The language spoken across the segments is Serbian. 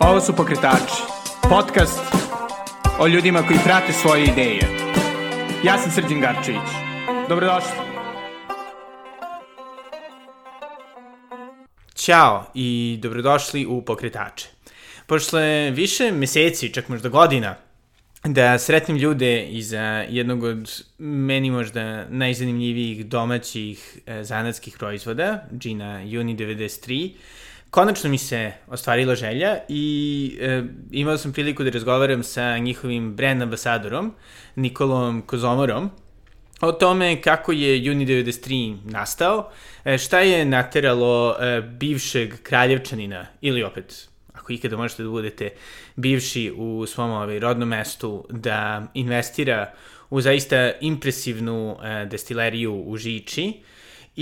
Ovo su Pokretači, podcast o ljudima koji prate svoje ideje. Ja sam Srđan Garčević. Dobrodošli. Ćao i dobrodošli u Pokretače. Posle više meseci, čak možda godina, da sretnem ljude iz jednog od meni možda najzanimljivijih domaćih zanatskih proizvoda, džina Uni 93, konačno mi se ostvarila želja i e, imao sam priliku da razgovaram sa njihovim brand ambasadorom, Nikolom Kozomorom, o tome kako je Juni 93 nastao, e, šta je nateralo e, bivšeg kraljevčanina, ili opet, ako ikada možete da budete bivši u svom ovaj, rodnom mestu, da investira u zaista impresivnu e, destileriju u Žiči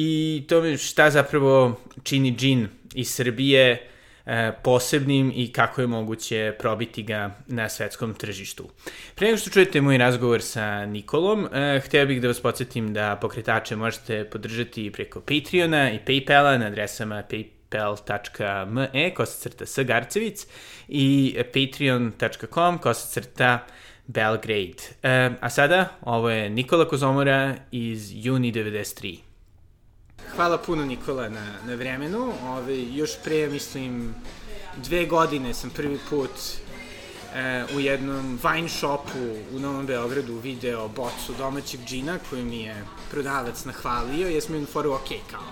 i to šta zapravo čini džin iz Srbije e, posebnim i kako je moguće probiti ga na svetskom tržištu. Pre nego što čujete moj razgovor sa Nikolom, e, hteo bih da vas podsjetim da pokretače možete podržati preko Patreona i Paypala na adresama paypal.me kosacrta sgarcevic i patreon.com kosacrta Belgrade. E, a sada, ovo je Nikola Kozomora iz juni 93. Hvala puno Nikola na, na vremenu. Ove, još pre, mislim, dve godine sam prvi put e, u jednom wine shopu u Novom Beogradu video bocu domaćeg džina koju mi je prodavac nahvalio. Ja sam im foru, ok, kao,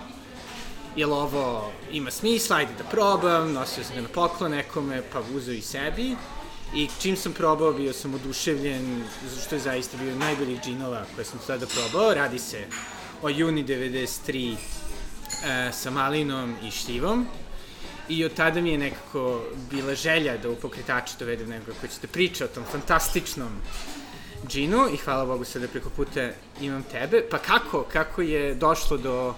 jel ovo ima smisla, ajde da probam, nosio sam ga na poklon nekome, pa uzeo i sebi. I čim sam probao, bio sam oduševljen, zato što je zaista bio najboljih džinova koje sam tada probao. Radi se o juni 93 e, sa malinom i štivom. I od tada mi je nekako bila želja da u pokretače dovedem nekoga koji će da priča o tom fantastičnom džinu i hvala Bogu sada preko puta imam tebe. Pa kako? Kako je došlo do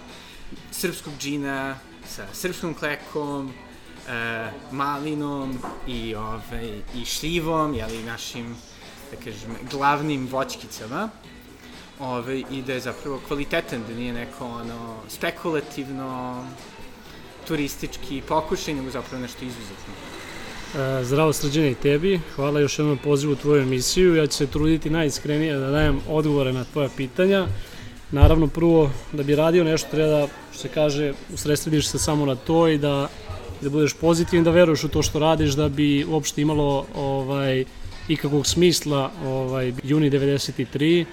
srpskog džina sa srpskom klekom, e, malinom i, ovaj, i šljivom, jeli, našim, da kažem, glavnim voćkicama ove, i da je zapravo kvalitetan, da nije neko ono spekulativno turistički pokušaj, nego zapravo nešto izuzetno. E, zdravo srđene i tebi, hvala još jednom pozivu u tvoju emisiju, ja ću se truditi najiskrenije da dajem odgovore na tvoja pitanja. Naravno, prvo, da bi radio nešto treba da, što se kaže, usredstvediš se samo na to i da, da budeš pozitivan, da veruješ u to što radiš, da bi uopšte imalo ovaj, ikakvog smisla ovaj, juni 93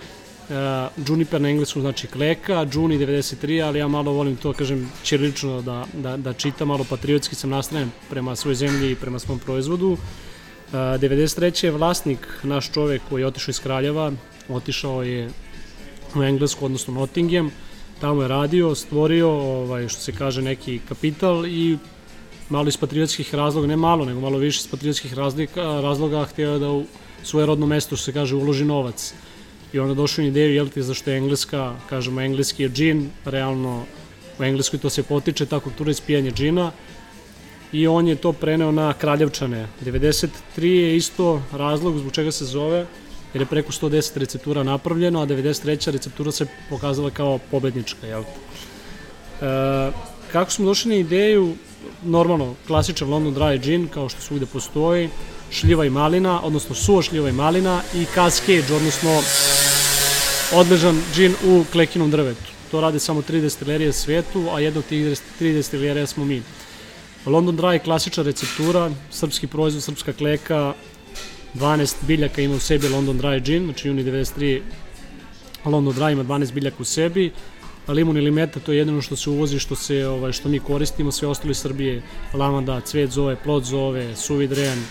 Uh, Juniper na engleskom znači kleka, Juni 93, ali ja malo volim to, kažem, čirilično da, da, da čitam, malo patriotski sam nastrajen prema svojoj zemlji i prema svom proizvodu. Uh, 93. je vlasnik, naš čovek koji je otišao iz Kraljeva, otišao je u Englesku, odnosno Nottingham, tamo je radio, stvorio, ovaj, što se kaže, neki kapital i malo iz patriotskih razloga, ne malo, nego malo više iz patriotskih razloga, razloga htio da u svoje rodno mesto, što se kaže, uloži novac i onda došao na ideju, jel ti, zašto je engleska, kažemo, engleski je džin, realno u Engleskoj to se potiče, ta kultura ispijanja džina, i on je to preneo na Kraljevčane. 93 je isto razlog zbog čega se zove, jer je preko 110 receptura napravljeno, a 93. receptura se pokazala kao pobednička, jel? E, kako smo došli na ideju, normalno, klasičan London Dry Gin, kao što svugde postoji, šljiva i malina, odnosno suva šljiva i malina i Cascade, odnosno odležan džin u klekinom drvetu. To rade samo tri destilerije svetu, a jedna od tih tri destilerija smo mi. London Dry klasična receptura, srpski proizvod, srpska kleka, 12 biljaka ima u sebi London Dry Gin, znači juni 93 London Dry ima 12 biljaka u sebi, a limun ili meta to je jedino što se uvozi, što se ovaj što mi koristimo, sve ostalo iz Srbije, lavanda, cvet zove, plod zove, suvi dren,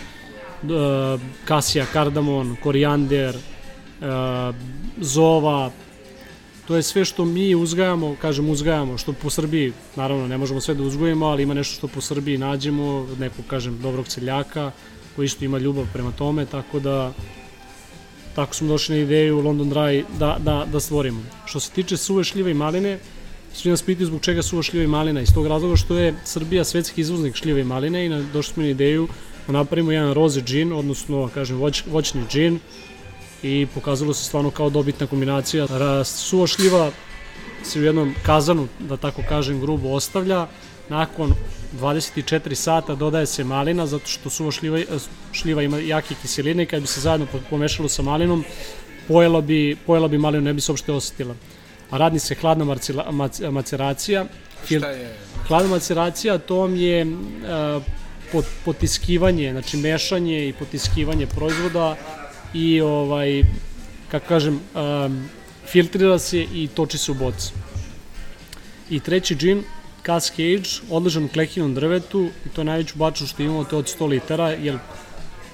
kasija, kardamon, korijander, zova, to je sve što mi uzgajamo, kažem uzgajamo, što po Srbiji, naravno ne možemo sve da uzgojimo, ali ima nešto što po Srbiji nađemo, nekog, kažem, dobrog seljaka, koji isto ima ljubav prema tome, tako da tako smo došli na ideju London Dry da, da, da stvorimo. Što se tiče suve šljive i maline, svi nas pitaju zbog čega suva šljiva i malina, iz tog razloga što je Srbija svetski izvoznik šljive i maline i došli smo na ideju napravimo jedan roze džin, odnosno, kažem, voć, voćni džin, i pokazalo se stvarno kao dobitna kombinacija. Suva šljiva se u jednom kazanu, da tako kažem, grubo ostavlja, nakon 24 sata dodaje se malina zato što suva šljiva, šljiva ima jake kiseline i kad bi se zajedno pomešalo sa malinom pojela bi, pojela bi malinu, ne bi se uopšte osetila. A radni se hladna marcila, mac, maceracija. Šta je? Hladna maceracija to vam je uh, pot, potiskivanje, znači mešanje i potiskivanje proizvoda i ovaj, kako kažem, um, filtrira se i toči se u bocu. I treći džin, Cascade, odležan klekinom drvetu, i to je najveću baču što imamo, to je od 100 litara, jer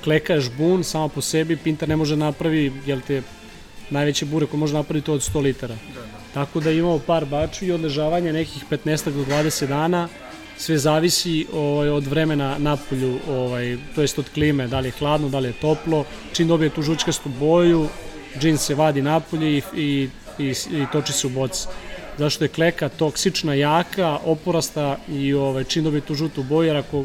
kleka je žbun, sama po sebi, pintar ne može napravi, jel te, najveće bure koje može napraviti to od 100 litara. Da, da. Tako da imamo par baču i odležavanje nekih 15 do 20 dana, sve zavisi ovaj, od vremena na polju, ovaj, to jest od klime, da li je hladno, da li je toplo. Čim dobije tu žučkastu boju, džin se vadi napolje i, i, i, i toči se u boci. Zašto je kleka toksična, jaka, oporasta i ovaj, čim dobije tu žutu boju, jer ako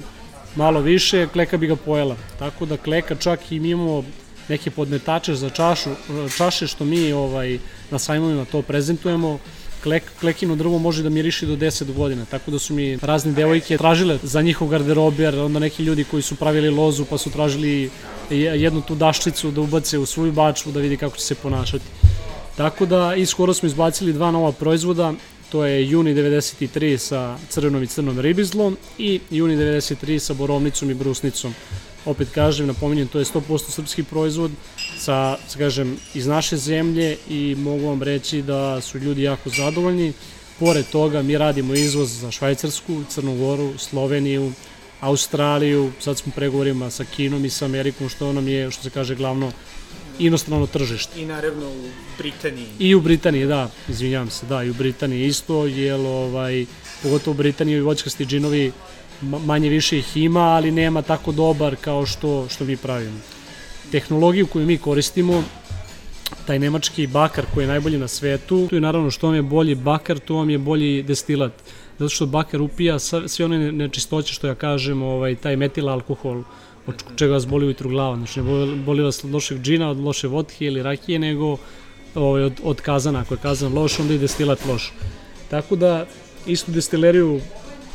malo više, kleka bi ga pojela. Tako da kleka čak i mi imamo neke podmetače za čašu, čaše što mi ovaj, na sajmovima to prezentujemo, klek, klekino drvo može da miriši do 10 godina, tako da su mi razne devojke tražile za njihov garderober, onda neki ljudi koji su pravili lozu pa su tražili jednu tu daščicu da ubace u svoju bačvu da vidi kako će se ponašati. Tako da i skoro smo izbacili dva nova proizvoda, to je Juni 93 sa crvenom i crnom ribizlom i Juni 93 sa borovnicom i brusnicom opet kažem, napominjem, to je 100% srpski proizvod sa, sa kažem, iz naše zemlje i mogu vam reći da su ljudi jako zadovoljni. Pored toga mi radimo izvoz za Švajcarsku, Crnu Goru, Sloveniju, Australiju, sad smo pregovorima sa Kinom i sa Amerikom, što nam je, što se kaže, glavno inostrano tržište. I naravno u Britaniji. I u Britaniji, da, izvinjavam se, da, i u Britaniji isto, jer ovaj, pogotovo u Britaniji voćkasti džinovi manje više ih ima, ali nema tako dobar kao što, što mi pravimo. Tehnologiju koju mi koristimo, taj nemački bakar koji je najbolji na svetu, tu je naravno što vam je bolji bakar, to vam je bolji destilat. Zato što bakar upija sve one nečistoće što ja kažem, ovaj, taj metil alkohol, od čega vas boli ujutru glava. Znači ne boli vas od lošeg džina, od loše vodke ili rakije, nego ovaj, od, od kazana. Ako je kazan loš, onda i destilat loš. Tako da, istu destileriju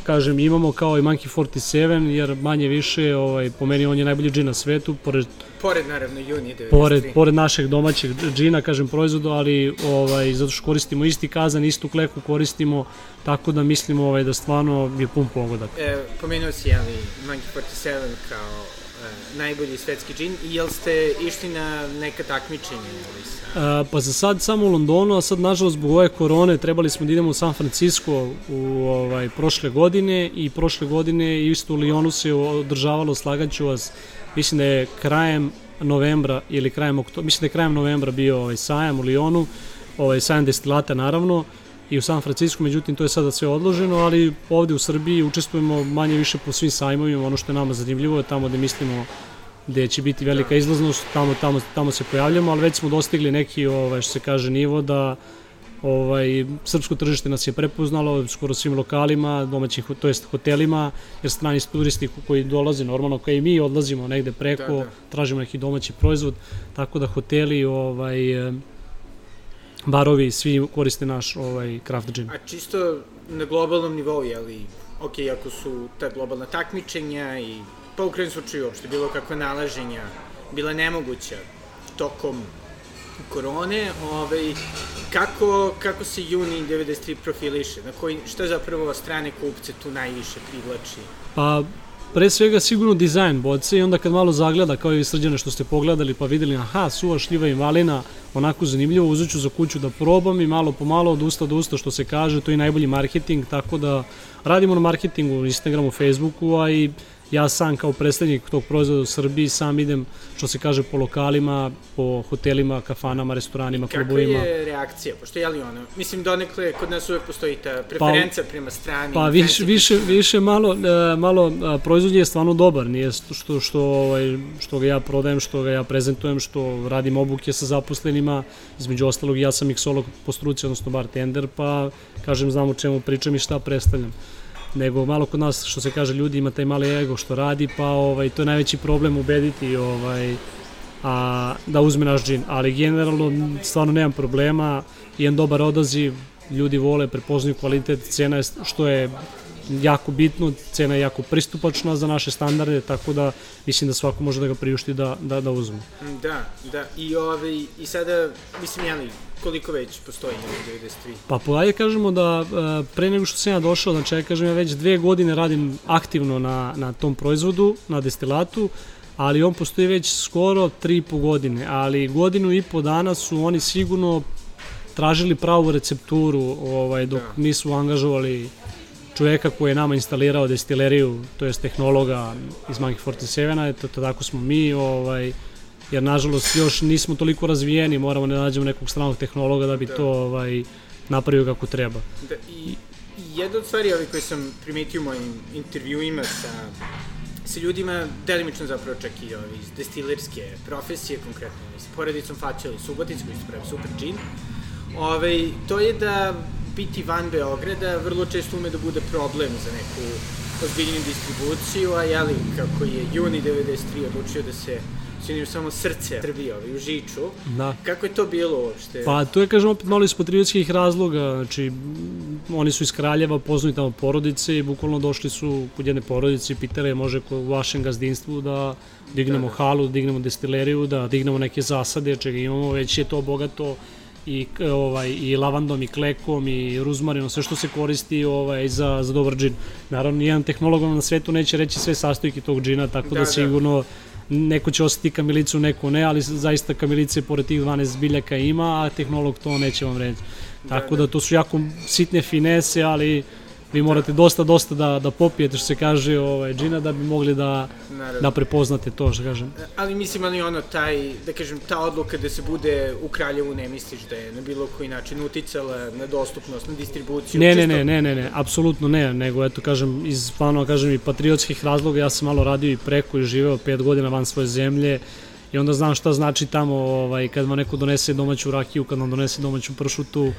kažem, imamo kao i Monkey 47, jer manje više, ovaj, po meni on je najbolji džin na svetu, pored Pored, naravno, Juni 93. Pored, pored našeg domaćeg džina, kažem, proizvodu, ali ovaj, zato što koristimo isti kazan, istu kleku koristimo, tako da mislimo ovaj, da stvarno je pun pogodak. E, pomenuo si, ali, Monkey 47 kao e, najbolji svetski džin i jel ste išli na neka takmičenja? Ili sa... E, pa za sad samo u Londonu, a sad nažalost zbog ove korone trebali smo da idemo u San Francisco u ovaj, prošle godine i prošle godine isto u Lyonu se održavalo, slagaću vas, mislim da je krajem novembra ili krajem oktobra, mislim da je krajem novembra bio ovaj sajam u Lyonu, ovaj sajam destilata naravno i u San Francisco, međutim to je sada sve odloženo, ali ovde u Srbiji učestvujemo manje više po svim sajmovima, ono što je nama zanimljivo je tamo gde mislimo gde će biti velika izlaznost, tamo, tamo, tamo se pojavljamo, ali već smo dostigli neki, ovaj, što se kaže, nivo da ovaj, srpsko tržište nas je prepoznalo skoro svim lokalima, domaćih, to jest hotelima, jer strani turisti koji dolaze normalno, kao i mi odlazimo negde preko, da, da. tražimo neki domaći proizvod, tako da hoteli, ovaj, barovi, svi koriste naš ovaj, craft gin. A čisto na globalnom nivou, je li, ok, ako su ta globalna takmičenja i pa u krajem slučaju uopšte bilo kakva nalaženja bila nemoguća tokom korone, ovaj, kako, kako se Juni 93 profiliše? Na koji, šta zapravo strane kupce tu najviše privlači? Pa, pre svega sigurno dizajn boce i onda kad malo zagleda kao i srđane što ste pogledali pa videli aha suva šljiva i malina onako zanimljivo uzet ću za kuću da probam i malo po malo od usta do usta što se kaže to je najbolji marketing tako da radimo na marketingu Instagramu, Facebooku a i ja sam kao predstavnik tog proizvoda u Srbiji sam idem, što se kaže, po lokalima, po hotelima, kafanama, restoranima, Kakva klubovima. Kakva je reakcija? Pošto je li ono, mislim, donekle kod nas uvek postoji ta preferenca pa, prema strani. Pa više, više, više malo, e, malo proizvod je stvarno dobar, nije što, što, ovaj, što ga ja prodajem, što ga ja prezentujem, što radim obuke sa zaposlenima, između ostalog ja sam miksolog po struci, odnosno bartender, pa kažem znam o čemu pričam i šta predstavljam nego malo kod nas što se kaže ljudi ima taj mali ego što radi pa ovaj to je najveći problem ubediti ovaj a da uzme naš džin, ali generalno stvarno nemam problema, jedan dobar odaziv, ljudi vole, prepoznaju kvalitet, cena je što je jako bitno, cena je jako pristupačna za naše standarde, tako da mislim da svako može da ga priušti da, da, da uzme. Da, da, i, ovaj, i sada, mislim, jeli, koliko već postoji 93? Pa polajde kažemo da e, pre nego što sam ja došao, znači ja kažem ja već dve godine radim aktivno na, na tom proizvodu, na destilatu, ali on postoji već skoro tri i po godine, ali godinu i po dana su oni sigurno tražili pravu recepturu ovaj, dok da. nisu angažovali čoveka koji je nama instalirao destileriju, to je tehnologa iz Monkey 47-a, eto to tako smo mi, ovaj, jer nažalost još nismo toliko razvijeni, moramo da nađemo nekog stranog tehnologa da bi da. to ovaj, napravio kako treba. Da, i, jedna od stvari ovaj, koje sam primetio u mojim intervjuima sa sa ljudima, delimično zapravo čak i ovi, iz destilerske profesije, konkretno s poredicom Faćeli Subotic, koji su pravi super džin, Ove, to je da biti van Beograda vrlo često ume da bude problem za neku ozbiljniju distribuciju, a jeli, kako je juni 93 odlučio da se činim samo srce Srbije, ovaj, u Žiču. Da. Kako je to bilo uopšte? Pa to je, kažem, opet malo iz patriotskih razloga, znači, oni su iz Kraljeva, poznali tamo porodice i bukvalno došli su kod jedne porodice i pitali može u vašem gazdinstvu da dignemo da, da. halu, da dignemo destileriju, da dignemo neke zasade, čega imamo, već je to bogato i ovaj i lavandom i klekom i ruzmarinom sve što se koristi ovaj za za dobar džin. Naravno nijedan tehnolog na svetu neće reći sve sastojke tog džina, tako da, da, da. Neko će osjeti kamilicu, neko ne, ali zaista kamilice pored tih 12 biljaka ima, a tehnolog to neće vam reći. Da, tako da, da to su jako sitne finese, ali vi morate dosta, dosta da, da popijete, što se kaže, ovaj, džina, da bi mogli da, Naravno. da prepoznate to, što kažem. Ali mislim, ali ono, taj, da kažem, ta odluka da se bude u Kraljevu, ne misliš da je na bilo koji način uticala na dostupnost, na distribuciju? Ne, čisto... ne, ne, ne, ne, apsolutno ne, nego, eto, kažem, iz, stvarno, kažem, i patriotskih razloga, ja sam malo radio i preko i živeo pet godina van svoje zemlje, i onda znam šta znači tamo ovaj, kad vam neko donese domaću rakiju, kad vam donese domaću pršutu,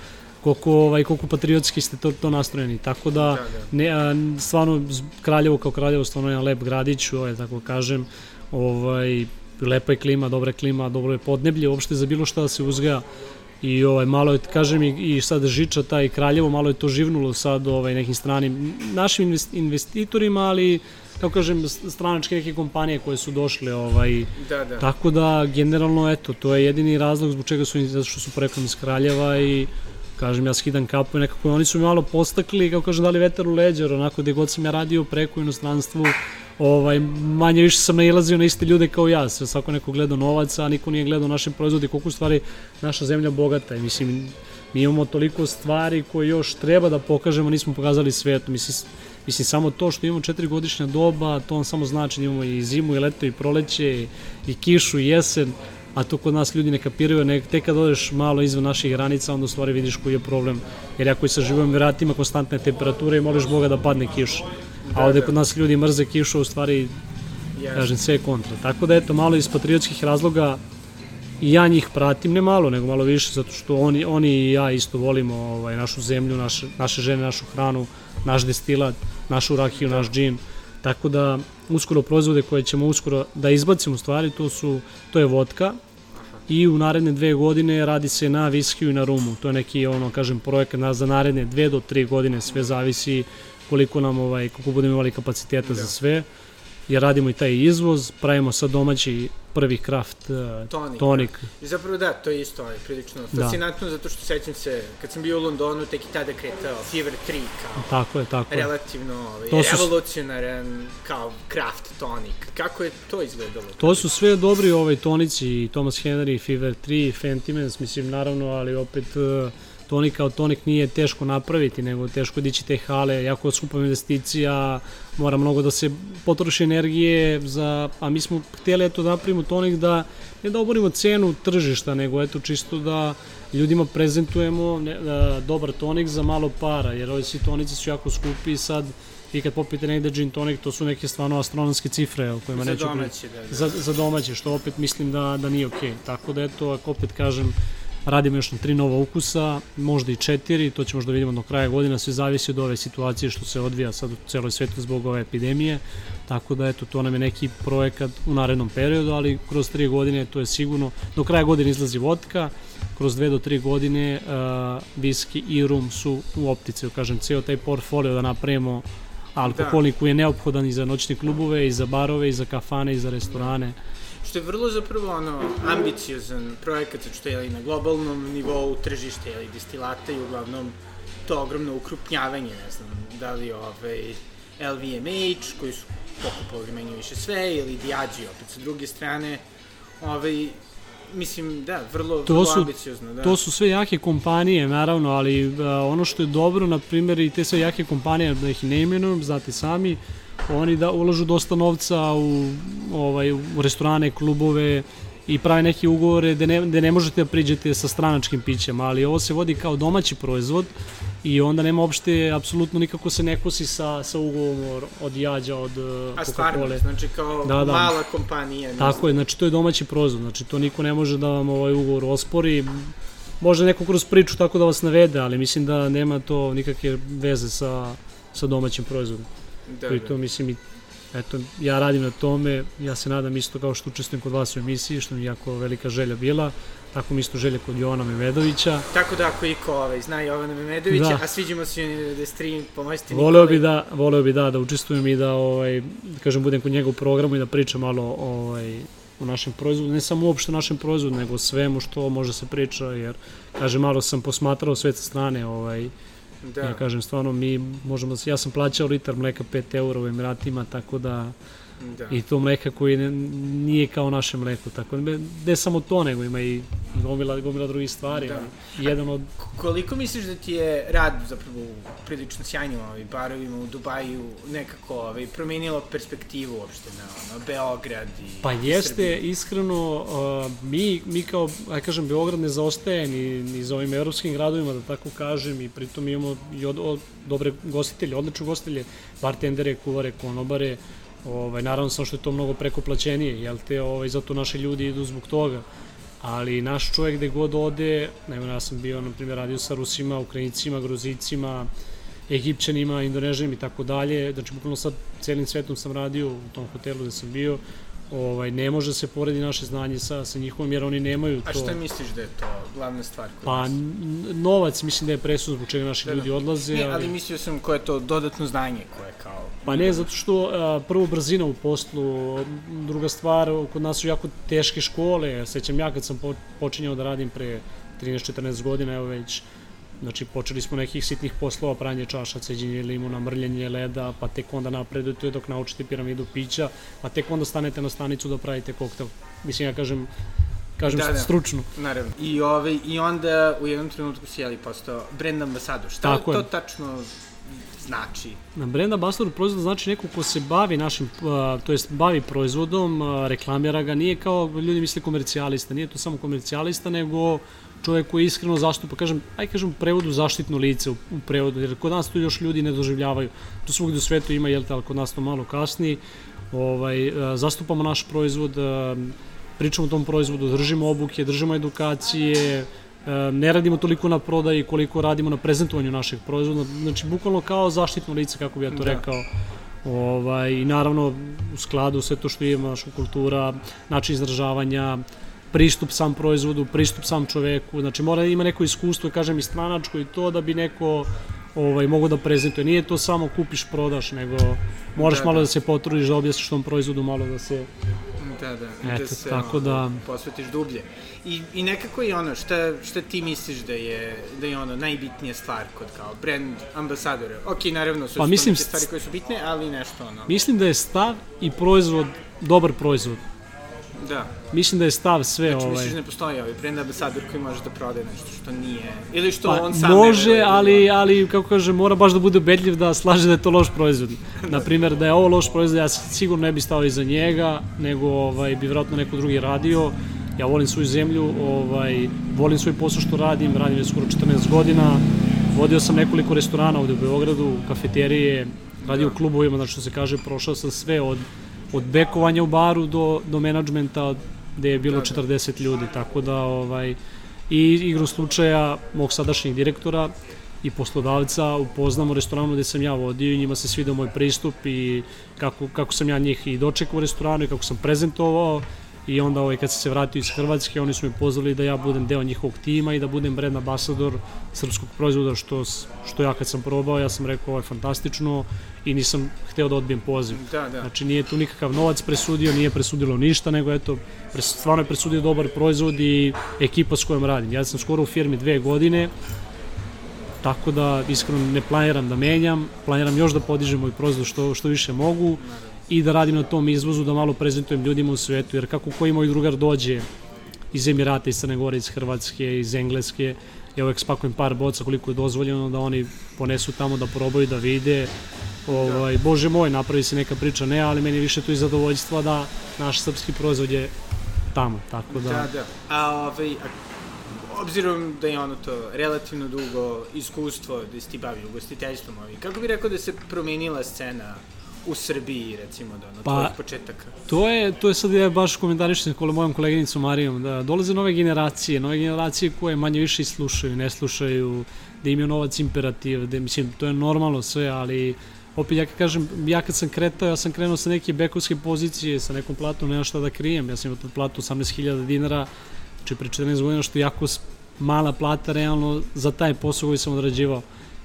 koliko, ovaj, koliko patriotski ste to, to nastrojeni. Tako da, da, da. Ne, a, stvarno, Kraljevo kao Kraljevo, stvarno je lep gradić, ovaj, tako kažem, ovaj, lepa je klima, dobra je klima, dobro je podneblje, uopšte za bilo šta da se uzgaja i ovaj malo je kažem i, i sad Žiča taj Kraljevo malo je to živnulo sad ovaj nekim stranim našim investitorima ali kako kažem stranačke neke kompanije koje su došle ovaj da, da. tako da generalno eto to je jedini razlog zbog čega su zato što su poreklom iz Kraljeva i kažem, ja skidam kapu i nekako oni su mi malo postakli, kako kažem, dali vetar u leđa, onako gde god sam ja radio preko inostranstvu, ovaj, manje više sam nailazio na iste ljude kao ja, sve svako neko gledao novac, a niko nije gledao naše proizvode, koliko stvari naša zemlja bogata. I mislim, mi imamo toliko stvari koje još treba da pokažemo, nismo pokazali svetu, mislim, mislim samo to što imamo četiri godišnja doba, to on samo znači da imamo i zimu, i leto, i proleće, i kišu, i jesen, a to kod nas ljudi ne kapiraju, ne, tek kad odeš malo izvan naših granica, onda u stvari vidiš koji je problem. Jer ako sa živom veratima konstantne temperature i moliš Boga da padne kiš. A ovde kod nas ljudi mrze kišu, u stvari, kažem, sve je kontra. Tako da, eto, malo iz patriotskih razloga i ja njih pratim, ne malo, nego malo više, zato što oni, oni i ja isto volimo ovaj, našu zemlju, naše, naše žene, našu hranu, naš destilat, našu rakiju, naš džin. Tako da uskoro proizvode koje ćemo uskoro da izbacimo stvari, to su to je vodka i u naredne dve godine radi se na viskiju i na rumu. To je neki ono kažem projekat na za naredne dve do tri godine, sve zavisi koliko nam ovaj koliko budemo imali kapaciteta da. za sve jer radimo i taj izvoz, pravimo sad domaći prvi kraft uh, tonik. tonik. Da. I zapravo da, to je isto ovaj, prilično da. fascinantno, da. zato što sećam se, kad sam bio u Londonu, tek i tada kretao Fever 3 kao tako je, tako relativno ovaj, to su... revolucionaran kao kraft tonik. Kako je to izgledalo? To su sve dobri ovaj tonici, Thomas Henry, Fever 3, Fentimans, mislim naravno, ali opet uh, tonik kao tonik nije teško napraviti, nego teško dići te hale, jako skupa investicija, mora mnogo da se potroši energije za, a mi smo htjeli eto da napravimo tonik da ne da oborimo cenu tržišta, nego eto čisto da ljudima prezentujemo ne, da, dobar tonik za malo para, jer ovi svi tonici su jako skupi i sad i kad popite negde gin tonic, to su neke stvarno astronomske cifre o kojima neću... Za domaće, da, da. Za, za domaće, što opet mislim da, da nije okej. Okay. Tako da eto, ako opet kažem, Radimo još na tri nova ukusa, možda i četiri, to ćemo možda vidimo do kraja godina, sve zavisi od ove situacije što se odvija sad u celoj svetu zbog ove epidemije, tako da eto, to nam je neki projekat u narednom periodu, ali kroz tri godine to je sigurno, do kraja godine izlazi vodka, kroz dve do tri godine uh, viski i rum su u optici, kažem, ceo taj portfolio da napravimo alkoholni da. koji je neophodan i za noćne klubove, i za barove, i za kafane, i za restorane. Što je vrlo zapravo ono, ambiciozan projekat, što je na globalnom nivou tržište ili destilata i uglavnom to ogromno ukrupnjavanje, ne znam, da li ovaj LVMH, koji su pokupovali menju više sve, ili Diageo, opet sa druge strane, ovaj, mislim, da, vrlo, to vrlo su, ambiciozno. Da. To su sve jake kompanije, naravno, ali uh, ono što je dobro, na primjer, i te sve jake kompanije, da ih ne imenujem, znate sami, oni da ulažu dosta novca u, ovaj, u restorane, klubove, i prave neke ugovore gde ne, gde ne možete da priđete sa stranačkim pićem, ali ovo se vodi kao domaći proizvod i onda nema uopšte, apsolutno nikako se ne kosi sa, sa ugovorom od jađa, od Coca-Cola. A stvarno, znači kao da, da. mala kompanija. Tako znam. je, znači to je domaći proizvod, znači to niko ne može da vam ovaj ugovor ospori, može neko kroz priču tako da vas navede, ali mislim da nema to nikakve veze sa, sa domaćim proizvodom. Da, da. to mislim i eto, ja radim na tome, ja se nadam isto kao što učestvujem kod vas u emisiji, što mi jako velika želja bila, tako mi isto želja kod Jovana Memedovića. Tako da ako iko ovaj, zna Jovana Memedovića, da. a sviđamo se da stream, pomoćite Voleo bi da, voleo bi da, da učestvujem i da, ovaj, da kažem, budem kod njega u programu i da pričam malo ovaj, o našem proizvodu, ne samo uopšte o našem proizvodu, nego svemu što može se priča, jer, kažem, malo sam posmatrao sve sa strane, ovaj, Da. Ja kažem, stvarno, mi možemo, ja sam plaćao litar mleka 5 eura u Emiratima, tako da, da. i to mleka koji ne, nije kao naše mleko, tako da ne samo to, nego ima i gomila, gomila drugih stvari. Da. Jedan od... Koliko misliš da ti je rad zapravo prilično sjajnim ovaj, barovima u Dubaju nekako ovaj, promenilo perspektivu uopšte na ono, Beograd i Pa jeste, Srbiju? iskreno, uh, mi, mi kao, aj kažem, Beograd ne zaostaje ni, ni za ovim evropskim gradovima, da tako kažem, i pritom imamo i od, od, dobre gostitelje, odlične gostitelje, bartendere, kuvare, konobare, ovaj, naravno samo što je to mnogo preko plaćenije, jel te, ovaj, zato naši ljudi idu zbog toga. Ali naš čovjek gde god ode, evo ja sam bio, na primjer, radio sa Rusima, Ukrajincima, Gruzicima, Egipćanima, Indonežanima i tako dalje, znači bukvalno sad celim svetom sam radio u tom hotelu gde sam bio, ovaj, ne može se poredi naše znanje sa, sa njihovom, jer oni nemaju to. A šta misliš da je to glavna stvar? Pa, novac mislim da je presud zbog čega naši da, da. ljudi odlaze. Ne, ali... ali mislio sam koje je to dodatno znanje koje kao... Pa ne, zato što a, prvo brzina u poslu, druga stvar, kod nas su jako teške škole, sećam ja kad sam počinjao da radim pre 13-14 godina, evo već Znači, počeli smo nekih sitnih poslova, pranje čaša, ceđenje limuna, mrljenje leda, pa tek onda napredujete dok naučite piramidu pića, pa tek onda stanete na stanicu da pravite koktel. Mislim, ja kažem, kažem da, da, stručno. Naravno. I, ovaj, I onda u jednom trenutku si jeli postao brand ambasador. Šta Tako to je. tačno znači? Na brand ambasador proizvod znači neko ko se bavi našim, to jest bavi proizvodom, reklamira ga, nije kao ljudi misle komercijalista, nije to samo komercijalista, nego čovjek koji iskreno zastupa, kažem, aj kažem u prevodu zaštitno lice u, u prevodu, jer kod nas to još ljudi ne doživljavaju. To svugde u svetu ima, jel te, ali kod nas to malo kasnije. Ovaj, e, zastupamo naš proizvod, e, pričamo o tom proizvodu, držimo obuke, držimo edukacije, e, ne radimo toliko na prodaji koliko radimo na prezentovanju našeg proizvoda, znači bukvalno kao zaštitno lice, kako bi ja to da. rekao. Ovaj, I naravno u skladu sve to što ima naša kultura, način izražavanja, pristup sam proizvodu, pristup sam čoveku, znači mora da ima neko iskustvo, kažem i stranačko i to da bi neko ovaj, mogu da prezentuje. Nije to samo kupiš, prodaš, nego moraš da, malo da. da se potrudiš da objasniš tom proizvodu, malo da se... Da, da, da Eto, da se tako da... posvetiš dublje. I, I nekako i ono, šta, šta ti misliš da je, da je ono najbitnija stvar kod kao brand ambasadora? Ok, naravno su pa, mislim, stvari koje su bitne, ali nešto ono... Mislim da je stav i proizvod, dobar proizvod. Da. Mislim da je stav sve znači, ovaj... Znači, misliš da ne postoji ovaj brand ambasador koji može da prode nešto što nije... Ili što pa, on sam može, ne ali, ali, kako kaže, mora baš da bude ubedljiv da slaže da je to loš proizvod. Naprimer, da je ovo loš proizvod, ja sigurno ne bi stao iza njega, nego ovaj, bi vjerojatno neko drugi radio. Ja volim svoju zemlju, ovaj, volim svoj posao što radim, radim je skoro 14 godina. Vodio sam nekoliko restorana ovde u Beogradu, kafeterije, radio da. u klubovima, znači što se kaže, prošao sam sve od od bekovanja u baru do, do menadžmenta gde je bilo da, 40 da. ljudi, tako da ovaj, i igru slučaja mog sadašnjeg direktora i poslodavca upoznam u restoranu gde sam ja vodio i njima se svidio moj pristup i kako, kako sam ja njih i dočekao u restoranu i kako sam prezentovao i onda ovaj, kad sam se vratio iz Hrvatske, oni su me pozvali da ja budem deo njihovog tima i da budem brand ambasador srpskog proizvoda, što, što ja kad sam probao, ja sam rekao ovo je fantastično i nisam hteo da odbijem poziv. Da, da. Znači nije tu nikakav novac presudio, nije presudilo ništa, nego eto, stvarno je presudio dobar proizvod i ekipa s kojom radim. Ja sam skoro u firmi dve godine, tako da iskreno ne planiram da menjam, planiram još da podižem moj proizvod što, što više mogu i da radim na tom izvozu, da malo prezentujem ljudima u svetu, jer kako koji moj drugar dođe iz Emirata, iz Crne Gore, iz Hrvatske, iz Engleske, ja uvek spakujem par boca koliko je dozvoljeno da oni ponesu tamo da probaju, da vide, ovaj, bože moj, napravi se neka priča, ne, ali meni više to i zadovoljstva da naš srpski proizvod je tamo, tako da... Da, da. A, ovaj, a obzirom da je ono to relativno dugo iskustvo da si ti bavi ugostiteljstvom, ovaj, kako bi rekao da se promenila scena u Srbiji, recimo, da, na pa, početaka? To je, to je sad ja baš komentarišem kolo mojom koleginicom Marijom, da dolaze nove generacije, nove generacije koje manje više i slušaju, ne slušaju, da imaju novac imperativ, da mislim, to je normalno sve, ali opet ja kad kažem, ja kad sam kretao, ja sam krenuo sa neke bekovske pozicije, sa nekom platom, nema šta da krijem, ja sam imao platu 18.000 dinara, znači pre 14 godina, što je jako mala plata realno za taj posao koji sam odrađivao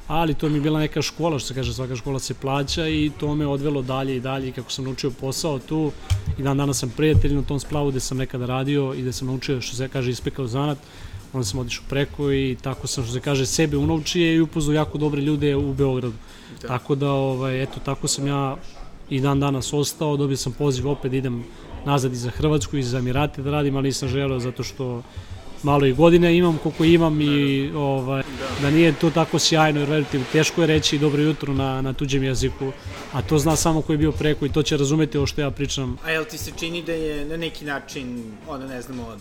ali to mi je bila neka škola, što se kaže, svaka škola se plaća i to me odvelo dalje i dalje i kako sam naučio posao tu i dan danas sam prijatelj na tom splavu gde sam nekada radio i gde sam naučio, što se kaže, ispekao zanat, onda sam otišao preko i tako sam, što se kaže, sebe unovčio i upoznao jako dobre ljude u Beogradu. Da. Tako da, ovaj, eto, tako sam ja i dan danas ostao, dobio sam poziv opet da idem nazad i za Hrvatsku i za Emirate da radim, ali nisam želeo zato što malo i godine imam koliko imam i ovaj, da nije to tako sjajno jer verujte teško je reći dobro jutro na, na tuđem jeziku a to zna samo ko je bio preko i to će razumeti ovo što ja pričam. A jel ti se čini da je na neki način ono ne znamo od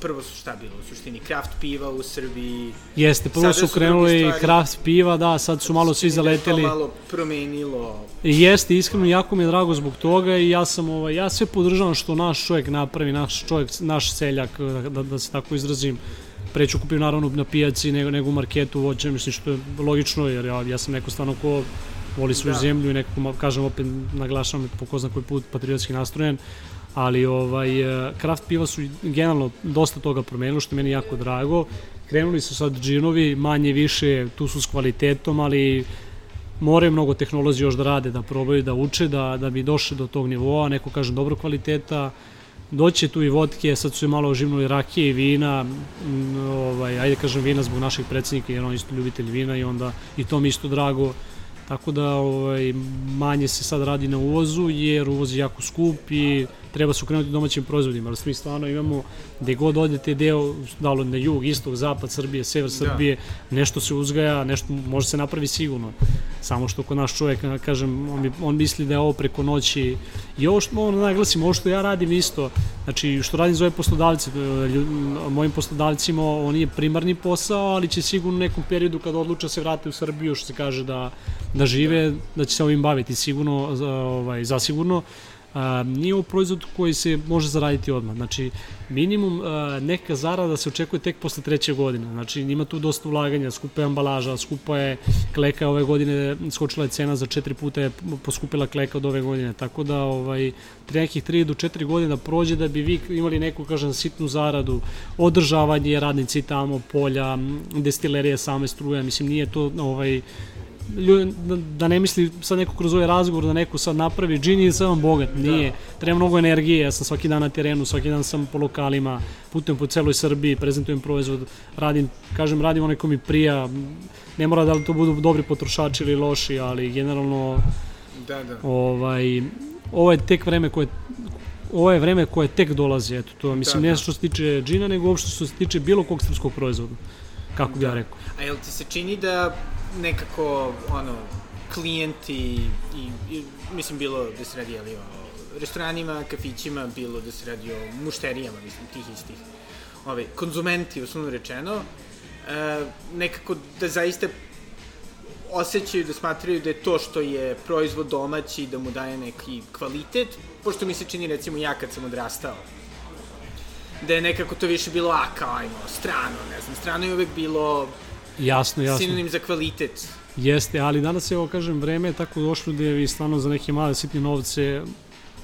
prvo su šta bilo u suštini, kraft piva u Srbiji. Jeste, prvo su, krenuli kraft piva, da, sad su malo svi zaleteli. Da malo promenilo. Jeste, iskreno jako mi je drago zbog toga i ja sam, ovaj, ja sve podržavam što naš čovjek napravi, naš čovjek, naš seljak, da, da se tako izrazim, preću kupim naravno na pijaci nego, nego u marketu voće, mislim što je logično jer ja, ja sam neko stvarno ko voli svoju da. zemlju i nekako, kažem opet, naglašavam po ko zna koji put patriotski nastrojen, ali ovaj, kraft piva su generalno dosta toga promenilo, što je meni jako drago. Krenuli su sad džinovi, manje više, tu su s kvalitetom, ali moraju mnogo tehnolozi još da rade, da probaju, da uče, da, da bi došli do tog nivoa, neko kaže dobro kvaliteta, doće tu i vodke, sad su je malo oživnuli rakije i vina, ovaj, ajde kažem vina zbog našeg predsednika, jer on isto ljubitelj vina i onda i to mi isto drago. Tako da ovaj, manje se sad radi na uvozu jer uvoz je jako skup i treba se ukrenuti domaćim proizvodima, ali mi stvarno imamo gde god odete deo, da li na jug, istok, zapad Srbije, sever da. Srbije, da. nešto se uzgaja, nešto može se napravi sigurno. Samo što kod naš čovjek, kažem, on, on misli da je ovo preko noći i ovo što da naglasim, ovo što ja radim isto, znači što radim za ove poslodavce, mojim poslodavcima on nije primarni posao, ali će sigurno u nekom periodu kad odluče se vrate u Srbiju, što se kaže da, da žive, da će se ovim baviti sigurno, ovaj, zasigurno, a, nije ovo proizvod koji se može zaraditi odmah. Znači, minimum a, neka zarada se očekuje tek posle treće godine. Znači, ima tu dosta ulaganja, skupa je ambalaža, skupa je kleka ove godine, skočila je cena za četiri puta je poskupila kleka od ove godine. Tako da, ovaj, nekih 3 do 4 godine da prođe da bi vi imali neku, kažem, sitnu zaradu, održavanje radnici tamo, polja, destilerije same struje, mislim, nije to ovaj, da, da ne misli sad neko kroz ovaj razgovor da neko sad napravi džin i sad vam bogat, da. nije. Da. Treba mnogo energije, ja sam svaki dan na terenu, svaki dan sam po lokalima, putujem po celoj Srbiji, prezentujem proizvod, radim, kažem, radim onaj ko mi prija, ne mora da li to budu dobri potrošači ili loši, ali generalno da, da. ovaj, ovo je tek vreme koje ovo je vreme koje tek dolazi, eto, to mislim da, da. ne što se tiče džina, nego uopšte što se tiče bilo kog srpskog proizvoda, kako bi ja rekao. A jel ti se čini da nekako, ono, klijenti i, i mislim, bilo da se radi, ali, o restoranima, kafićima, bilo da se radi o mušterijama, mislim, tih istih, ovaj, konzumenti, uslovno rečeno, e, nekako da zaista osjećaju da smatraju da je to što je proizvod domaći, da mu daje neki kvalitet, pošto mi se čini recimo ja kad sam odrastao, da je nekako to više bilo, a kao ajmo, strano, ne znam, strano je uvek bilo Jasno, jasno. Sinonim za kvalitet. Jeste, ali danas je, evo kažem, vreme je tako došlo da vi stvarno za neke male sitne novce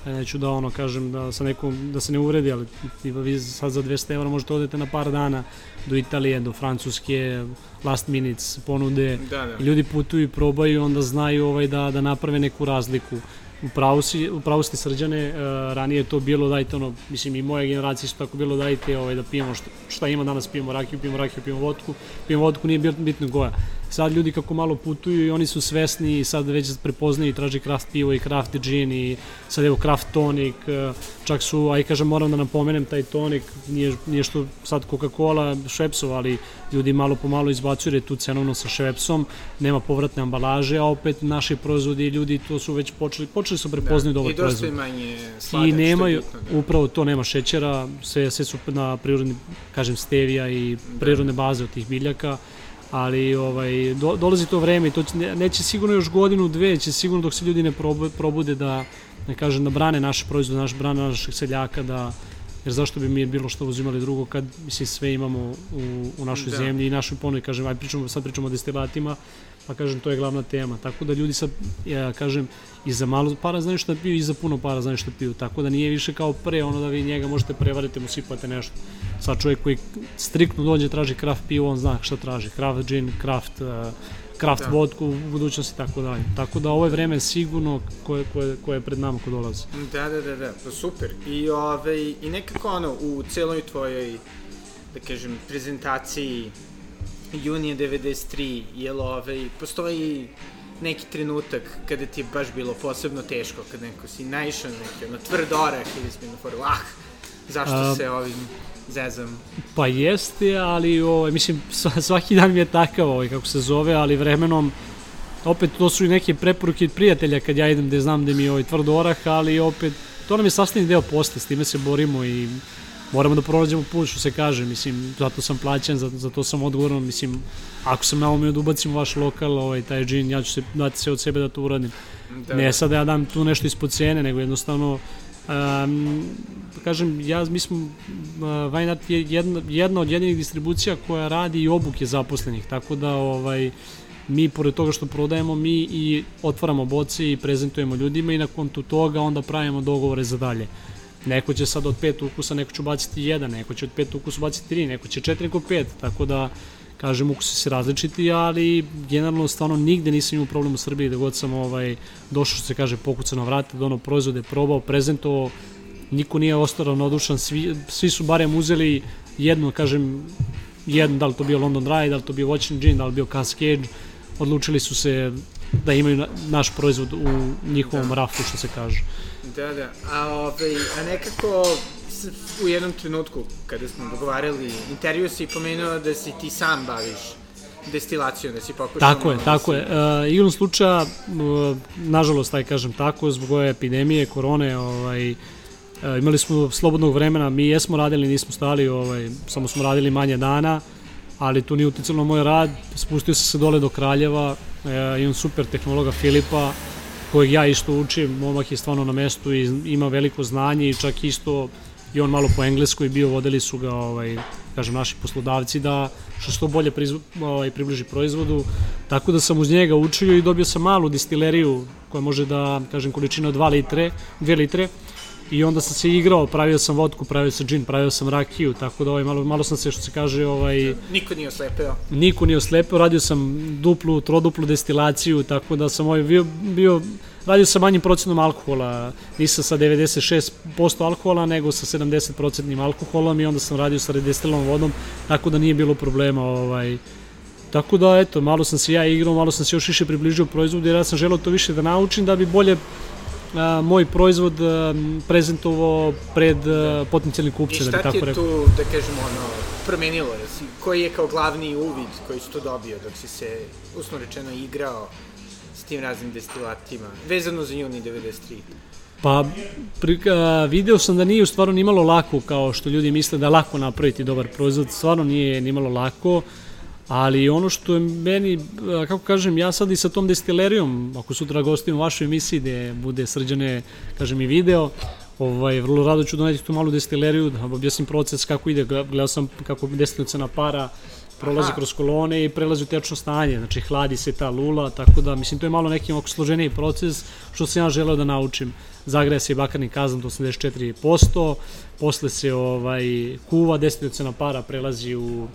neću da ono kažem da sa nekom da se ne uvredi, ali tipa vi sad za 200 evra možete odete na par dana do Italije, do Francuske, last minutes ponude. Da, da. Ljudi putuju i probaju, onda znaju ovaj da da naprave neku razliku. U pravu, si, u pravu ste srđane, uh, ranije to bilo dajte ono, mislim i moje generacije su tako bilo dajte ovaj, da pijemo šta, šta ima danas, pijemo rakiju, pijemo rakiju, pijemo vodku, pijemo vodku, nije bitno goja sad ljudi kako malo putuju i oni su svesni i sad već prepoznaju i traži kraft pivo i kraft gin i sad evo kraft tonik, e, čak su, aj kažem moram da napomenem taj tonik, nije, nije što sad Coca-Cola, Šepsov, ali ljudi malo po malo izbacuju tu cenovno sa Šepsom, nema povratne ambalaže, a opet naši proizvodi i ljudi to su već počeli, počeli su prepoznaju da, dobar proizvod. I dosta manje sladak, I nemaju, da. upravo to nema šećera, sve, sve su na prirodni, kažem, stevija i prirodne baze od tih biljaka, ali ovaj, do, dolazi to vreme i to će, neće sigurno još godinu, dve, će sigurno dok se ljudi ne probude da, ne kažem, da brane naše proizvode, naš brane naših seljaka, da, jer zašto bi mi bilo što uzimali drugo kad mislim sve imamo u, u našoj da. zemlji i našoj ponoj, kažem, aj pričamo, sad pričamo o destilatima, pa kažem, to je glavna tema. Tako da ljudi sad, ja kažem, i za malo para znaju šta piju i za puno para znaju šta piju. Tako da nije više kao pre ono da vi njega možete prevariti, mu sipate nešto. Sad čovjek koji striktno dođe traži kraft pivo, on zna šta traži. Kraft gin, kraft, uh, kraft da. vodku u budućnosti tako dalje. Tako da ovo je vreme sigurno koje, koje, koje je pred nama ko dolazi. Da, da, da, da, pa super. I, ove, ovaj, I nekako ono, u celoj tvojoj, da kažem, prezentaciji junija 93, jel ovaj, postoji neki trenutak kada ti je baš bilo posebno teško, kad neko si naišao neki ono tvrd orah ili si mi na foru, ah, zašto A, se ovim zezam? Pa jeste, ali ovaj, mislim, svaki dan mi je takav, ovaj, kako se zove, ali vremenom opet to su i neke preporuke od prijatelja kad ja idem gde znam da mi je ovaj tvrd orah, ali opet to nam je sastavni deo posle, s time se borimo i moramo da pronađemo put, što se kaže, mislim, zato sam plaćen, zato, zato sam odgovoran, mislim, ako sam umio da ubacim vaš lokal, ovaj, taj džin, ja ću se dati se od sebe da to uradim. Da. Ne sad da ja dam tu nešto ispod cene, nego jednostavno, um, kažem, ja, mi smo, uh, Vajnat je jedna, jedna od jedinih distribucija koja radi i obuke zaposlenih, tako da, ovaj, mi pored toga što prodajemo, mi i otvaramo boce i prezentujemo ljudima i na kontu toga onda pravimo dogovore za dalje. Neko će sad od pet ukusa, neko će ubaciti jedan, neko će od pet ukusa ubaciti tri, neko će četiri ko pet, tako da kažem, ukusi se različiti, ali generalno stvarno nigde nisam imao problem u Srbiji da god sam ovaj, došao, što se kaže, pokucano vrata, da ono proizvode probao, prezentovao, niko nije ostao ravnodušan, svi, svi su barem uzeli jedno, kažem, jedno, da li to bio London Dry, da li to bio Watching Gin, da li bio Cascade, odlučili su se da imaju naš proizvod u njihovom da. rafu, što se kaže. Da, da. A, ovaj, a nekako u jednom trenutku, kada smo dogovarali intervju, si pomenuo da si ti sam baviš destilacijom, da si pokušao... Tako je, da tako si... je. Uh, igrom slučaja, uh, nažalost, taj kažem tako, zbog ove epidemije, korone, ovaj, uh, imali smo slobodnog vremena, mi jesmo radili, nismo stali, ovaj, samo smo radili manje dana, ali to nije uticalo moj rad, spustio sam se dole do Kraljeva, uh, imam super tehnologa Filipa, kojeg ja isto učim, momak je stvarno na mestu i ima veliko znanje i čak isto i on malo po engleskoj bio, vodili su ga, ovaj, kažem, naši poslodavci da što što bolje prizvo, ovaj, približi proizvodu. Tako da sam uz njega učio i dobio sam malu distileriju koja može da, kažem, količina od 2 litre, 2 litre i onda sam se igrao, pravio sam vodku, pravio sam džin, pravio sam rakiju, tako da ovaj, malo, malo sam se, što se kaže... Ovaj, niko nije oslepeo. Niko nije oslepeo, radio sam duplu, troduplu destilaciju, tako da sam ovaj, bio, bio radio sa manjim procenom alkohola, nisam sa 96% alkohola, nego sa 70% alkoholom i onda sam radio sa redestilnom vodom, tako da nije bilo problema ovaj, Tako da, eto, malo sam se ja igrao, malo sam se još više približio proizvodu, jer ja sam želeo to više da naučim, da bi bolje a, moj proizvod a, prezentovao pred da. potencijalnim kupcima. Da I šta ti je tu, da kažemo, ono, promenilo? Koji je kao glavni uvid koji si to dobio dok si se, usno rečeno, igrao s tim raznim destilatima, vezano za juni 93? Pa, pri, a, video sam da nije u stvarno nimalo lako, kao što ljudi misle da lako napraviti dobar proizvod, stvarno nije nimalo lako, ali ono što je meni, kako kažem, ja sad i sa tom destilerijom, ako sutra gostim u vašoj emisiji gde bude srđane, kažem i video, ovaj, vrlo rado ću doneti tu malu destileriju, da objasnim proces kako ide, gledao sam kako destilna cena para, prolazi Aha. kroz kolone i prelazi u tečno stanje, znači hladi se ta lula, tako da, mislim, to je malo neki oko složeniji proces, što sam ja želeo da naučim. Zagreja se bakarni kazan do 84%, posle se ovaj, kuva, destilaciona para prelazi u,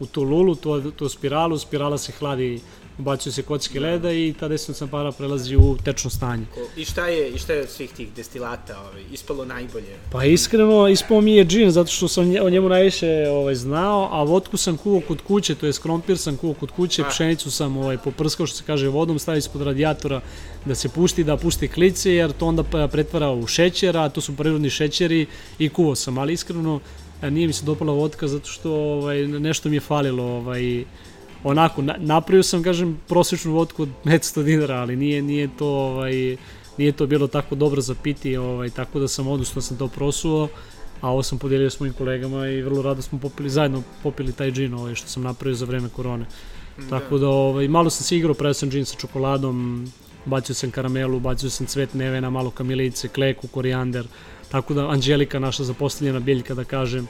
u tu lulu, to, to spiralu, spirala se hladi, ubacuju se kocke leda i ta destilaciona para prelazi u tečno stanje. I šta je, i šta je od svih tih destilata ovaj, ispalo najbolje? Pa iskreno, ispao mi je džin, zato što sam o njemu najviše ovaj, znao, a vodku sam kuvao kod kuće, to je krompir sam kuvao kod kuće, A. pšenicu sam ovaj, poprskao, što se kaže, vodom, stavio ispod radijatora da se pusti, da pusti klice, jer to onda pa- pretvara u šećer, a to su prirodni šećeri i kuvao sam, ali iskreno nije mi se dopala vodka zato što ovaj, nešto mi je falilo, ovaj, onako, na, napravio sam, kažem, prosječnu vodku od 500 dinara, ali nije, nije to, ovaj, nije to bilo tako dobro za piti, ovaj, tako da sam odustao sam to prosuo, a ovo sam podelio s mojim kolegama i vrlo rado smo popili, zajedno popili taj džin ovaj, što sam napravio za vreme korone. Tako da ovaj, malo sam se igrao, pravio sam džin sa čokoladom, bacio sam karamelu, bacio sam cvet nevena, malo kamilice, kleku, korijander, tako da Anđelika naša zapostavljena biljka da kažem,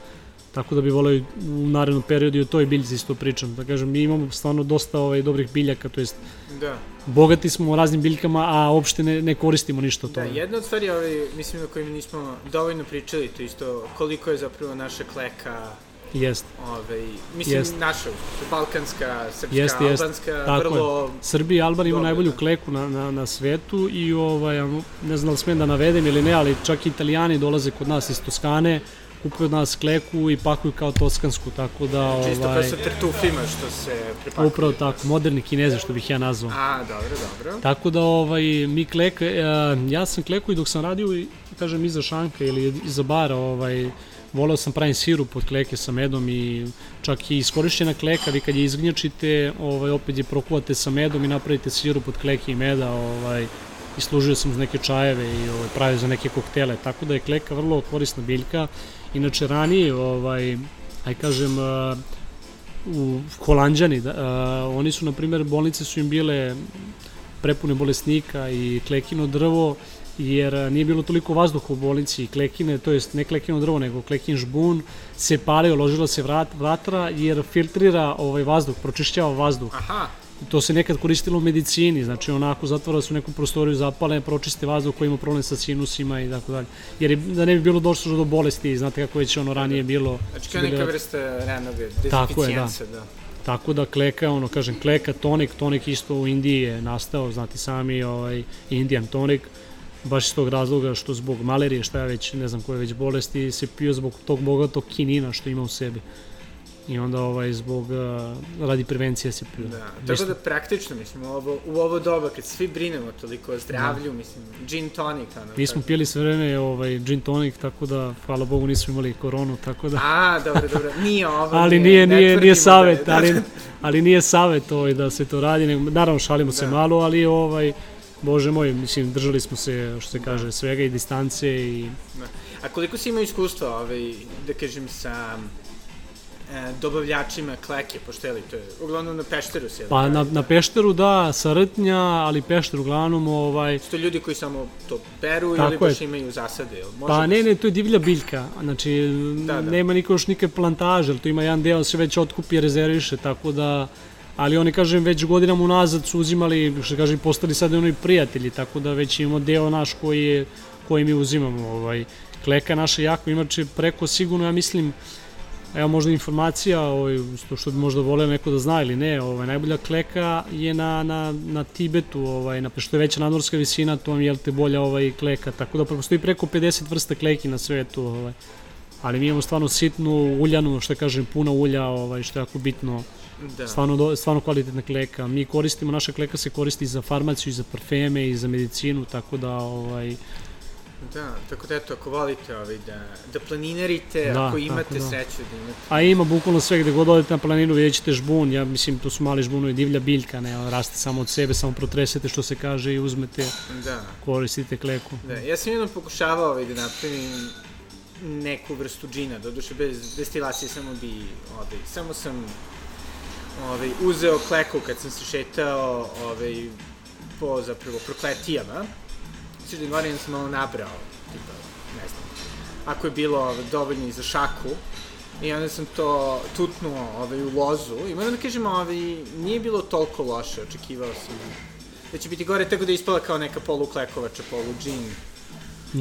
tako da bi voleo u narednom periodu i o toj biljci isto pričam. Da kažem, mi imamo stvarno dosta ovaj, dobrih biljaka, to jest Da. bogati smo raznim biljkama, a uopšte ne, ne koristimo ništa od Da, toga. jedna od stvari, ovaj, mislim, o kojima nismo dovoljno pričali, to isto koliko je zapravo naša kleka, Jeste. ovaj, mislim, Jest. naša, balkanska, srpska, jeste. albanska, Tako vrlo... Srbija i imaju Dobro, najbolju da. kleku na, na, na svetu i ovaj, ne znam da li smijem da navedem ili ne, ali čak i italijani dolaze kod nas iz Toskane, kupuju od nas kleku i pakuju kao toskansku, tako da... Čisto kao Ovaj, sa tartufima što se prepakuju. upravo tako, moderni kineze što bih ja nazvao. A, dobro, dobro. Tako da ovaj, mi kleka, e, ja sam kleku i dok sam radio, kažem, iza šanka ili iza bara, ovaj, voleo sam pravim sirup od kleke sa medom i čak i iskorišćena kleka, vi kad je izgnjačite, ovaj, opet je prokuvate sa medom i napravite sirup od kleke i meda, ovaj, i služio sam uz neke čajeve i ovaj, pravio za neke koktele, tako da je kleka vrlo korisna biljka. Inače, ranije, ovaj, aj kažem, a, u Holandjani, da, a, oni su, na primjer, bolnice su im bile prepune bolesnika i klekino drvo, jer a, nije bilo toliko vazduha u bolnici i klekine, to jest ne klekino drvo, nego klekin žbun, se palio, ložila se vrat, vatra, jer filtrira ovaj vazduh, pročišćava vazduh. Aha, To se nekad koristilo u medicini, znači onako zatvara se u neku prostoriju, zapale, pročiste vazduh koji ima problem sa sinusima i tako dalje. Jer je, da ne bi bilo došlo do bolesti, znate kako već ono ranije bilo. znači kao neka vrsta Tako je, da. da. Tako da kleka, ono, kažem, kleka, tonik, tonik isto u Indiji je nastao, znati sami, ovaj, Indian tonik, baš iz tog razloga što zbog malerije, šta ja već, ne znam koje već bolesti, se pio zbog tog bogatog kinina što ima u sebi. I onda ovaj, zbog, uh, radi prevencije se pio. Da, tako da praktično, mislim, u ovo, u ovo doba kad svi brinemo toliko o zdravlju, mislim, gin tonic, ono. Mi smo pili sve vreme ovaj, gin tonic, tako da, hvala Bogu, nismo imali koronu, tako da... A, dobro, dobro, nije ovo, ali nije, nije, tvrdimo nije da savet, je- da, ali, da. ali nije savet ovaj da se to radi, nego, naravno šalimo se Da. malo, ali ovaj, bože moj, mislim, držali smo se, što se kaže, svega i distance i A koliko si imao iskustva, ovaj, da kažem, sa e, dobavljačima kleke, pošto je li to je, uglavnom na pešteru se, pa na, na pešteru da, sa rtnja, ali pešter uglavnom ovaj, Su to ljudi koji samo to peru Tako ili baš imaju zasade? Jel? Može Pa da ne, ne, to je divlja biljka, znači Da, da. nema niko još nike plantaže, ali to ima jedan deo se već otkupi i rezerviše, tako da, ali oni, kažem, već godinama unazad su uzimali, što kažem, postali sad oni prijatelji, tako da već imamo deo naš koji, je, koji mi uzimamo. Ovaj. Kleka naša jako, inače preko sigurno, ja mislim, evo možda informacija, ovaj, što bi možda voleo neko da zna ili ne, ovaj, najbolja kleka je na, na, na Tibetu, ovaj, na, što je veća nadmorska visina, to vam je te bolja ovaj, kleka, tako da postoji preko 50 vrsta kleki na svetu, ovaj. Ali mi imamo stvarno sitnu uljanu, što kažem, puno ulja, ovaj, što je jako bitno, Da. stvarno, do, stvarno kvalitetna kleka. Mi koristimo, naša kleka se koristi za farmaciju, i za parfeme, i za medicinu, tako da, ovaj, Da, tako da eto, ako volite ovaj, da, da planinarite, Da, ako imate da. sreću da imate... A ima bukvalno sve gde god odete na planinu vidjet ćete žbun, ja mislim to su mali žbunovi, divlja biljka, ne, raste samo od sebe, samo protresete što se kaže i uzmete, Da, koristite kleku. da. Ja sam jednom pokušavao ovaj, da napravim neku vrstu džina, doduše bez destilacije, samo bi, ovaj, samo sam ovaj, uzeo kleku kad sam se šetao ovaj, po zapravo prokletijama. Sređen varijan sam malo nabrao, tipa, ne znam, ako je bilo ovaj, dovoljno i za šaku, I onda sam to tutnuo ovaj, u lozu i moram da kažem, ovaj, nije bilo toliko loše, očekivao sam da će biti gore, tako da je ispala kao neka polu klekovača, polu džin.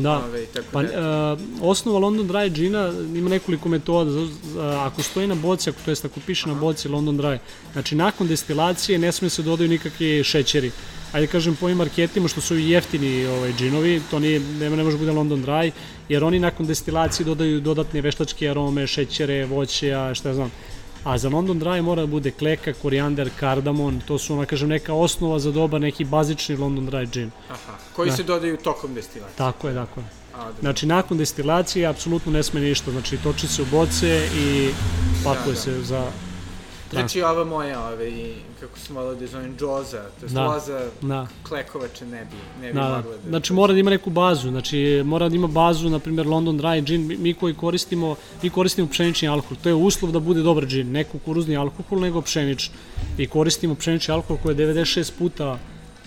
Da, Ovaj, tako pa da, osnova London Dry džina ima nekoliko metoda, ako stoji na boci, ako, to jest ako piše na boci London Dry, znači nakon destilacije ne sme se dodaju nikakvi šećeri. Ajde kažem po ovim marketima što su i jeftini ovaj, džinovi, to nije, ne, ne može bude London Dry, jer oni nakon destilacije dodaju dodatne veštačke arome, šećere, voće, a šta ja znam. A za London Dry mora da bude kleka, korijander, kardamon, to su, ona kažem, neka osnova za dobar neki bazični London Dry džin. aha, koji da. se dodaju tokom destilacije. Tako je, tako je. A. Znači, nakon destilacije apsolutno ne sme ništa. Znači, toči se u boce i pakuje Da, da. se za. Znači, ova moja, ovaj, kako se malo da zovem, džoza, to je Da. loza Da, klekovače ne bi, ne bi da, mogla da. da... Znači, mora da ima neku bazu. Znači, mora da ima bazu, na primjer, London Dry gin. Mi, mi koji koristimo, mi koristimo pšenični alkohol. To je uslov da bude dobar gin. Ne kukuruzni alkohol, nego pšenični. I koristimo pšenični alkohol koji je 96 puta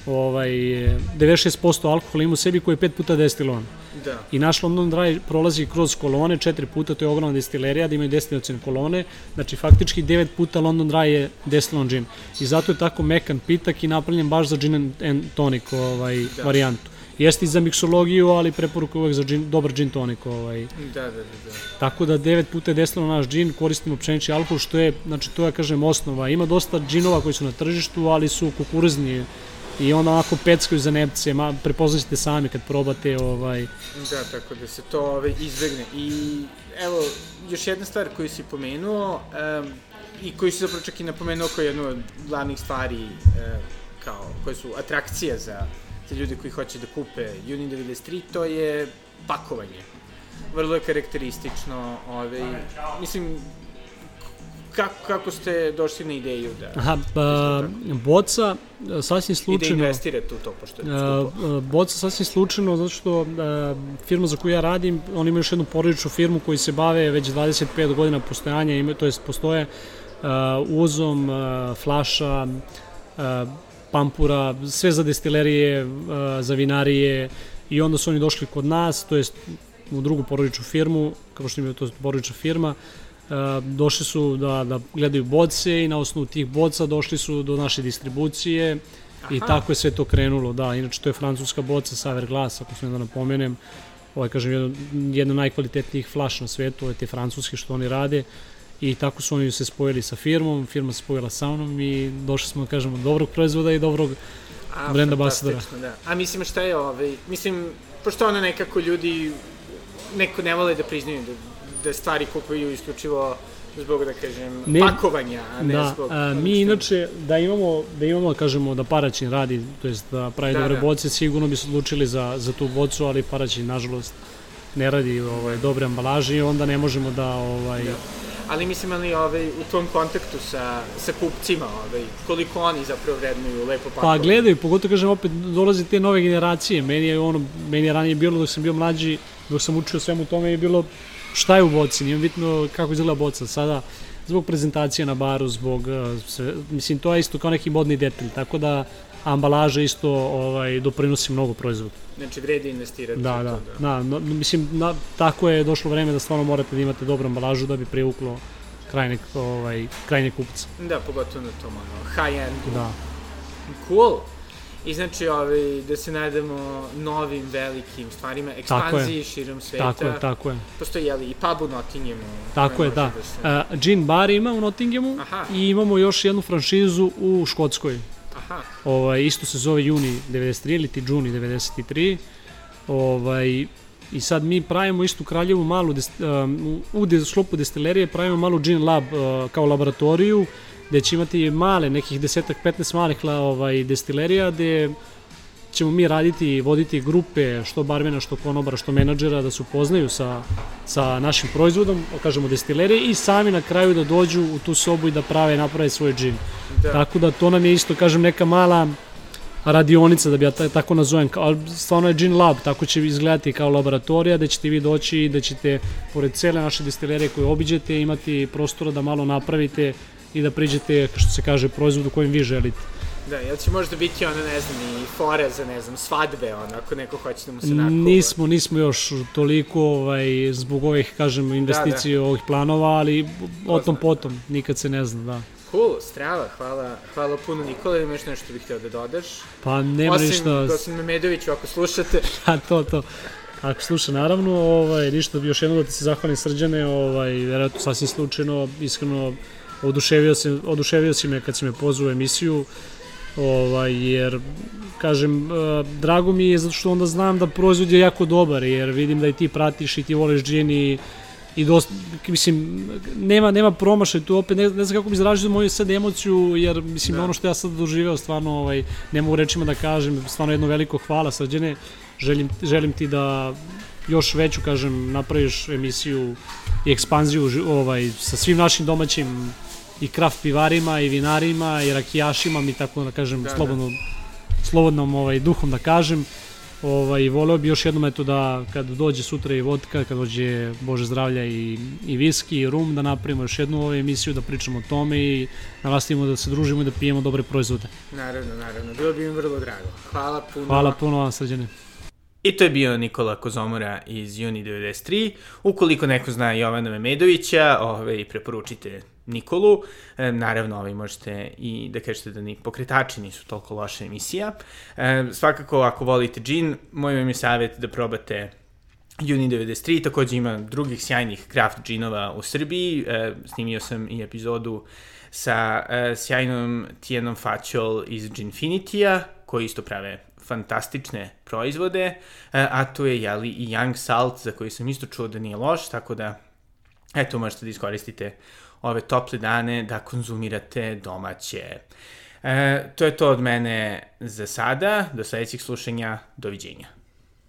ovaj, 96% alkohola ima u sebi koji je 5 puta destilovan. Da. I naš London Dry prolazi kroz kolone, četiri puta, to je ogromna destilerija, da imaju destilacijne kolone, znači faktički devet puta London Dry je destilovan džin. I zato je tako mekan pitak i napravljen baš za gin and, tonic ovaj, Da. varijantu. Jeste i za miksologiju, ali preporuka uvek za gin, dobar gin tonic. Ovaj. Da, da, da, da. Tako da devet puta je destilovan naš džin, koristimo pšenični alkohol, što je, znači to ja kažem osnova. Ima dosta džinova koji su na tržištu, ali su kukuruzni i onda onako peckaju za nepce, ma, prepoznaćete sami kad probate ovaj, Da, tako da se to ovaj, izbegne. I evo, još jedna stvar koju si pomenuo, um, i koju si zapravo čak i napomenuo kao jednu od glavnih stvari uh, kao, koje su atrakcija za, za ljude koji hoće da kupe Uni 93, to je pakovanje. Vrlo je karakteristično, ovaj, mislim, kako, kako ste došli na ideju da, Aha, pa, boca, sasvim i da slučajno... investirate u to, pošto je Uh, skupo? uh, boca sasvim slučajno, zato što uh, firma za koju ja radim, oni imaju još jednu porodičnu firmu koji se bave već 25 godina postojanja, imaju, to jest postoje uh, uvozom uh, flaša, uh, pampura, sve za destilerije, uh, za vinarije i onda su oni došli kod nas, to jest u drugu porodičnu firmu, kao što imaju to porodična firma, Uh, došli su da, da gledaju boce i na osnovu tih boca došli su do naše distribucije i Aha. tako je sve to krenulo, da, inače to je francuska boca Saver Glass, ako sam da napomenem, ovo je, kažem, jedno, jedno najkvalitetnijih flaš na svetu, ove te francuske što oni rade i tako su oni se spojili sa firmom, firma se spojila sa mnom i došli smo, da kažemo, do dobrog proizvoda i dobrog A, brand ambasadora. Da. A mislim šta je ovaj, mislim, pošto ono nekako ljudi neko ne vole da priznaju da, da stvari kupuju isključivo zbog, da kažem, Ne- pakovanja, a ne da, zbog... a, mi inače, da imamo, da imamo, kažemo, da Paraćin radi, to jest da pravi Da, dobre da. boce, sigurno bi se odlučili za, za tu bocu, ali Paraćin, nažalost, ne radi ovaj, dobre ambalaže i onda ne možemo da, ovaj, Da. Ali mislim, ali ovaj, u tom kontaktu sa, sa kupcima, ovaj, koliko oni zapravo vrednuju lepo pakovanje. Pa gledaju, pogotovo kažem opet dolaze te nove generacije. Meni je ono, meni je ranije bilo dok sam bio mlađi, dok sam učio svemu tome je bilo šta je u boci, nije bitno kako izgleda boca. Sada zbog prezentacije na baru, zbog uh, sve, mislim to je isto kao neki modni detalj, tako da ambalaža isto ovaj doprinosi mnogo proizvodu. Znači, vredi investirati. Da, da, to, da, no, mislim na, tako je došlo vreme da stvarno morate da imate dobru ambalažu da bi privuklo krajnjeg ovaj krajnjeg kupca. Da, pogotovo na tom ono, high-end. Da. Cool. I znači, ovaj, da se nadamo novim velikim stvarima, ekspanziji širom sveta. Tako je, tako je. Postoji, jeli, i pub u Nottinghamu. Tako je, da. može se... Uh, Gin Bar ima u Nottinghamu Aha. i imamo još jednu franšizu u Škotskoj. Aha, Ovaj, isto se zove Juni 93 ili ti Juni 93. Ovaj, I sad mi pravimo istu kraljevu malu, dest, um, u sklopu destilerije pravimo malu Gin Lab uh, kao laboratoriju gde će imati male, nekih desetak, 15 malih ovaj, destilerija gde ćemo mi raditi i voditi grupe što barmena, što konobara, što menadžera da se upoznaju sa, sa našim proizvodom, kažemo destilerije i sami na kraju da dođu u tu sobu i da prave, naprave svoj džin. da. Tako da to nam je isto, kažem, neka mala radionica, da bi ja ta- tako nazovem, ali stvarno je Gin Lab, tako će izgledati kao laboratorija, da ćete vi doći i da ćete, pored cele naše destilerije koje obiđete, imati prostora da malo napravite i da priđete, što se kaže, proizvodu kojim vi želite. Da, jel će možda biti ono, ne znam, i fore za, ne znam, svadbe, ono, ako neko hoće da mu se nakova? Nismo, nismo još toliko ovaj, zbog ovih, kažem, investicije, da, da. ovih planova, ali o tom potom, nikad se ne zna, da. Cool, strava, hvala, hvala puno Nikola, imaš nešto bih htio da dodaš? Pa nema Osim, ništa. Osim Memedoviću, ako slušate. A to, to. Ako sluša, naravno, ovaj, ništa, još jedno da ti se zahvalim srđane, ovaj, vjerojatno sasvim slučajno, iskreno, oduševio, se, oduševio si me kad si me pozvao u emisiju, ovaj, jer, kažem, uh, drago mi je zato što onda znam da proizvod je jako dobar, jer vidim da i ti pratiš i ti voliš džin i i dosta, mislim, nema, nema promašaj tu opet, ne, ne znam kako bi izražio moju sad emociju, jer mislim, da. ono što ja sad doživeo, stvarno, ovaj, ne mogu rečima da kažem, stvarno jedno veliko hvala srđene, želim, želim ti da još veću, kažem, napraviš emisiju i ekspanziju ovaj, sa svim našim domaćim i kraft pivarima i vinarima i rakijašima mi tako da kažem da, slobodno da. slobodnom ovaj duhom da kažem Ovaj, voleo bi još jednom eto da kad dođe sutra i vodka, kad dođe Bože zdravlja i, i viski i rum, da napravimo još jednu ovu emisiju, da pričamo o tome i da nastavimo da se družimo i da pijemo dobre proizvode. Naravno, naravno. Bilo bi mi vrlo drago. Hvala puno. Hvala puno vam, srđane. I to je bio Nikola Kozomora iz Juni 93. Ukoliko neko zna Jovana Memedovića, ove, preporučite Nikolu. E, naravno, ovaj možete i da kažete da ni pokretači nisu toliko loša emisija. E, svakako, ako volite džin, moj vam je savjet da probate Juni 93, takođe ima drugih sjajnih craft džinova u Srbiji. E, snimio sam i epizodu sa e, sjajnom Tijenom Faćol iz Ginfinitija, koji isto prave fantastične proizvode, e, a to je jeli i Young Salt, za koji sam isto čuo da nije loš, tako da eto možete da iskoristite ove tople dane da konzumirate domaće. E, to je to od mene za sada, do sledećeg slušanja, doviđenja.